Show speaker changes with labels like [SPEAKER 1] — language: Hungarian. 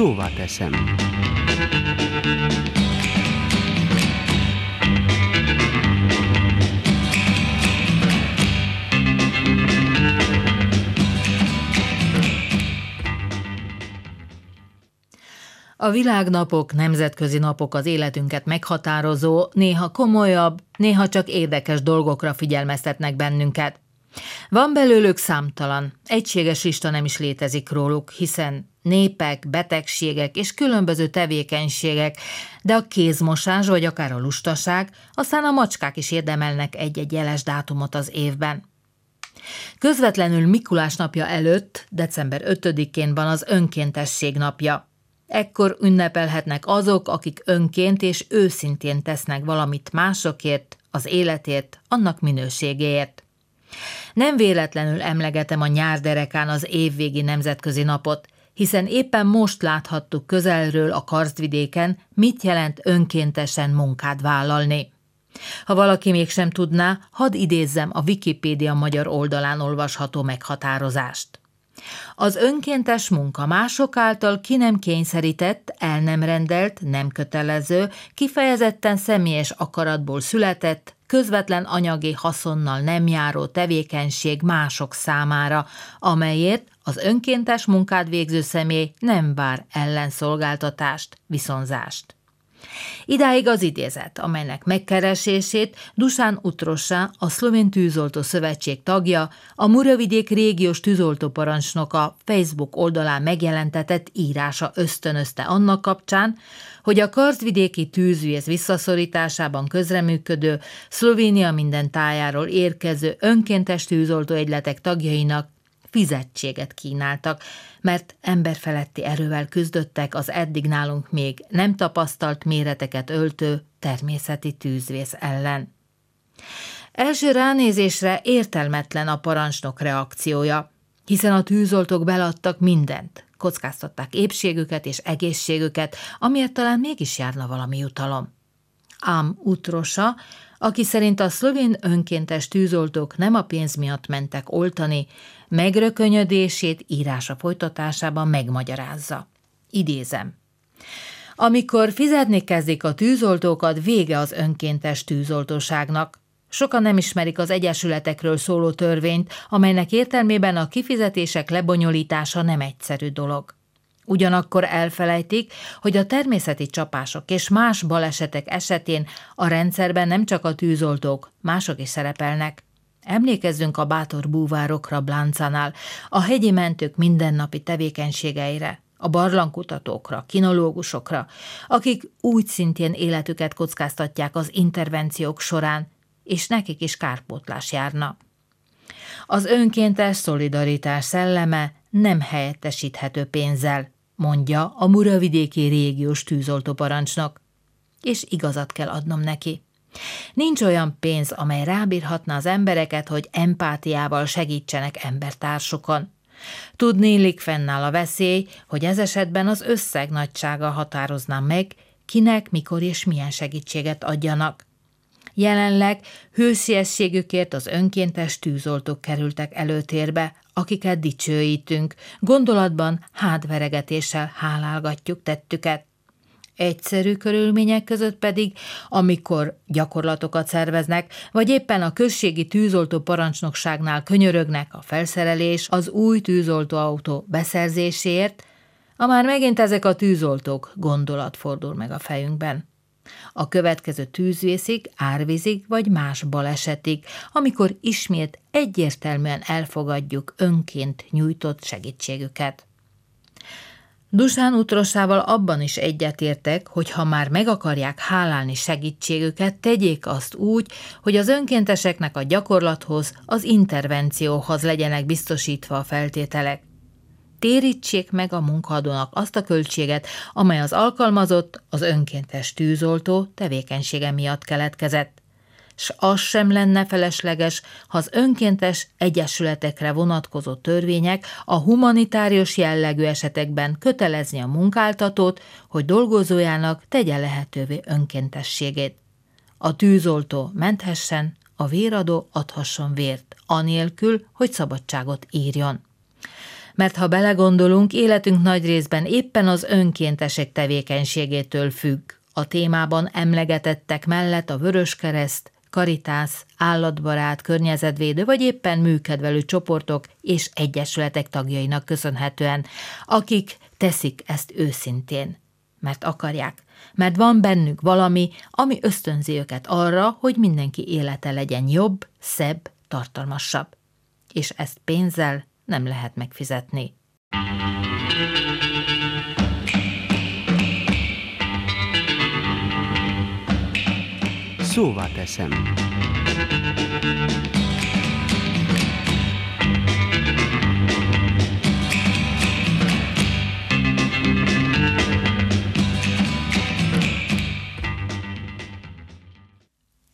[SPEAKER 1] szóvá teszem.
[SPEAKER 2] A világnapok, nemzetközi napok az életünket meghatározó, néha komolyabb, néha csak érdekes dolgokra figyelmeztetnek bennünket. Van belőlük számtalan, egységes lista nem is létezik róluk, hiszen népek, betegségek és különböző tevékenységek, de a kézmosás vagy akár a lustaság, aztán a macskák is érdemelnek egy-egy jeles dátumot az évben. Közvetlenül Mikulás napja előtt, december 5-én van az önkéntesség napja. Ekkor ünnepelhetnek azok, akik önként és őszintén tesznek valamit másokért, az életért, annak minőségéért. Nem véletlenül emlegetem a nyárderekán az évvégi nemzetközi napot, hiszen éppen most láthattuk közelről a karstvidéken, mit jelent önkéntesen munkát vállalni. Ha valaki mégsem tudná, hadd idézzem a Wikipédia magyar oldalán olvasható meghatározást. Az önkéntes munka mások által ki nem kényszerített, el nem rendelt, nem kötelező, kifejezetten személyes akaratból született, közvetlen anyagi haszonnal nem járó tevékenység mások számára, amelyért az önkéntes munkát végző személy nem vár ellenszolgáltatást, viszonzást. Idáig az idézet, amelynek megkeresését Dusán Utrosa, a Szlovén Tűzoltó Szövetség tagja, a Muravidék régiós tűzoltóparancsnoka Facebook oldalán megjelentetett írása ösztönözte annak kapcsán, hogy a kartvidéki tűzvész visszaszorításában közreműködő, Szlovénia minden tájáról érkező önkéntes tűzoltó egyletek tagjainak fizetséget kínáltak, mert emberfeletti erővel küzdöttek az eddig nálunk még nem tapasztalt méreteket öltő természeti tűzvész ellen. Első ránézésre értelmetlen a parancsnok reakciója, hiszen a tűzoltók beladtak mindent, kockáztatták épségüket és egészségüket, amiért talán mégis járna valami jutalom. Ám Utrosa, aki szerint a szlovén önkéntes tűzoltók nem a pénz miatt mentek oltani, megrökönyödését írása folytatásában megmagyarázza. Idézem. Amikor fizetni kezdik a tűzoltókat, vége az önkéntes tűzoltóságnak. Sokan nem ismerik az egyesületekről szóló törvényt, amelynek értelmében a kifizetések lebonyolítása nem egyszerű dolog. Ugyanakkor elfelejtik, hogy a természeti csapások és más balesetek esetén a rendszerben nem csak a tűzoltók, mások is szerepelnek. Emlékezzünk a bátor búvárokra Bláncánál, a hegyi mentők mindennapi tevékenységeire, a barlangkutatókra, kinológusokra, akik úgy szintén életüket kockáztatják az intervenciók során, és nekik is kárpótlás járna. Az önkéntes szolidaritás szelleme nem helyettesíthető pénzzel, mondja a Muravidéki régiós tűzoltóparancsnok, és igazat kell adnom neki. Nincs olyan pénz, amely rábírhatna az embereket, hogy empátiával segítsenek embertársukon. Tudnélik fennáll a veszély, hogy ez esetben az összeg nagysága határozná meg, kinek, mikor és milyen segítséget adjanak. Jelenleg hősiességükért az önkéntes tűzoltók kerültek előtérbe, akiket dicsőítünk, gondolatban hátveregetéssel hálálgatjuk tettüket. Egyszerű körülmények között pedig, amikor gyakorlatokat szerveznek, vagy éppen a községi tűzoltó parancsnokságnál könyörögnek a felszerelés az új tűzoltóautó beszerzéséért, a már megint ezek a tűzoltók gondolat fordul meg a fejünkben. A következő tűzvészig, árvízig vagy más balesetig, amikor ismét egyértelműen elfogadjuk önként nyújtott segítségüket. Dusán utrosával abban is egyetértek, hogy ha már meg akarják hálálni segítségüket, tegyék azt úgy, hogy az önkénteseknek a gyakorlathoz, az intervencióhoz legyenek biztosítva a feltételek. Térítsék meg a munkadónak azt a költséget, amely az alkalmazott, az önkéntes tűzoltó tevékenysége miatt keletkezett s az sem lenne felesleges, ha az önkéntes egyesületekre vonatkozó törvények a humanitárius jellegű esetekben kötelezni a munkáltatót, hogy dolgozójának tegye lehetővé önkéntességét. A tűzoltó menthessen, a véradó adhasson vért, anélkül, hogy szabadságot írjon Mert ha belegondolunk, életünk nagy részben éppen az önkéntesek tevékenységétől függ. A témában emlegetettek mellett a Vöröskereszt, Karitász, állatbarát, környezetvédő vagy éppen műkedvelő csoportok és egyesületek tagjainak köszönhetően, akik teszik ezt őszintén, mert akarják, mert van bennük valami, ami ösztönzi őket arra, hogy mindenki élete legyen jobb, szebb, tartalmasabb. És ezt pénzzel nem lehet megfizetni.
[SPEAKER 1] Szóvá teszem.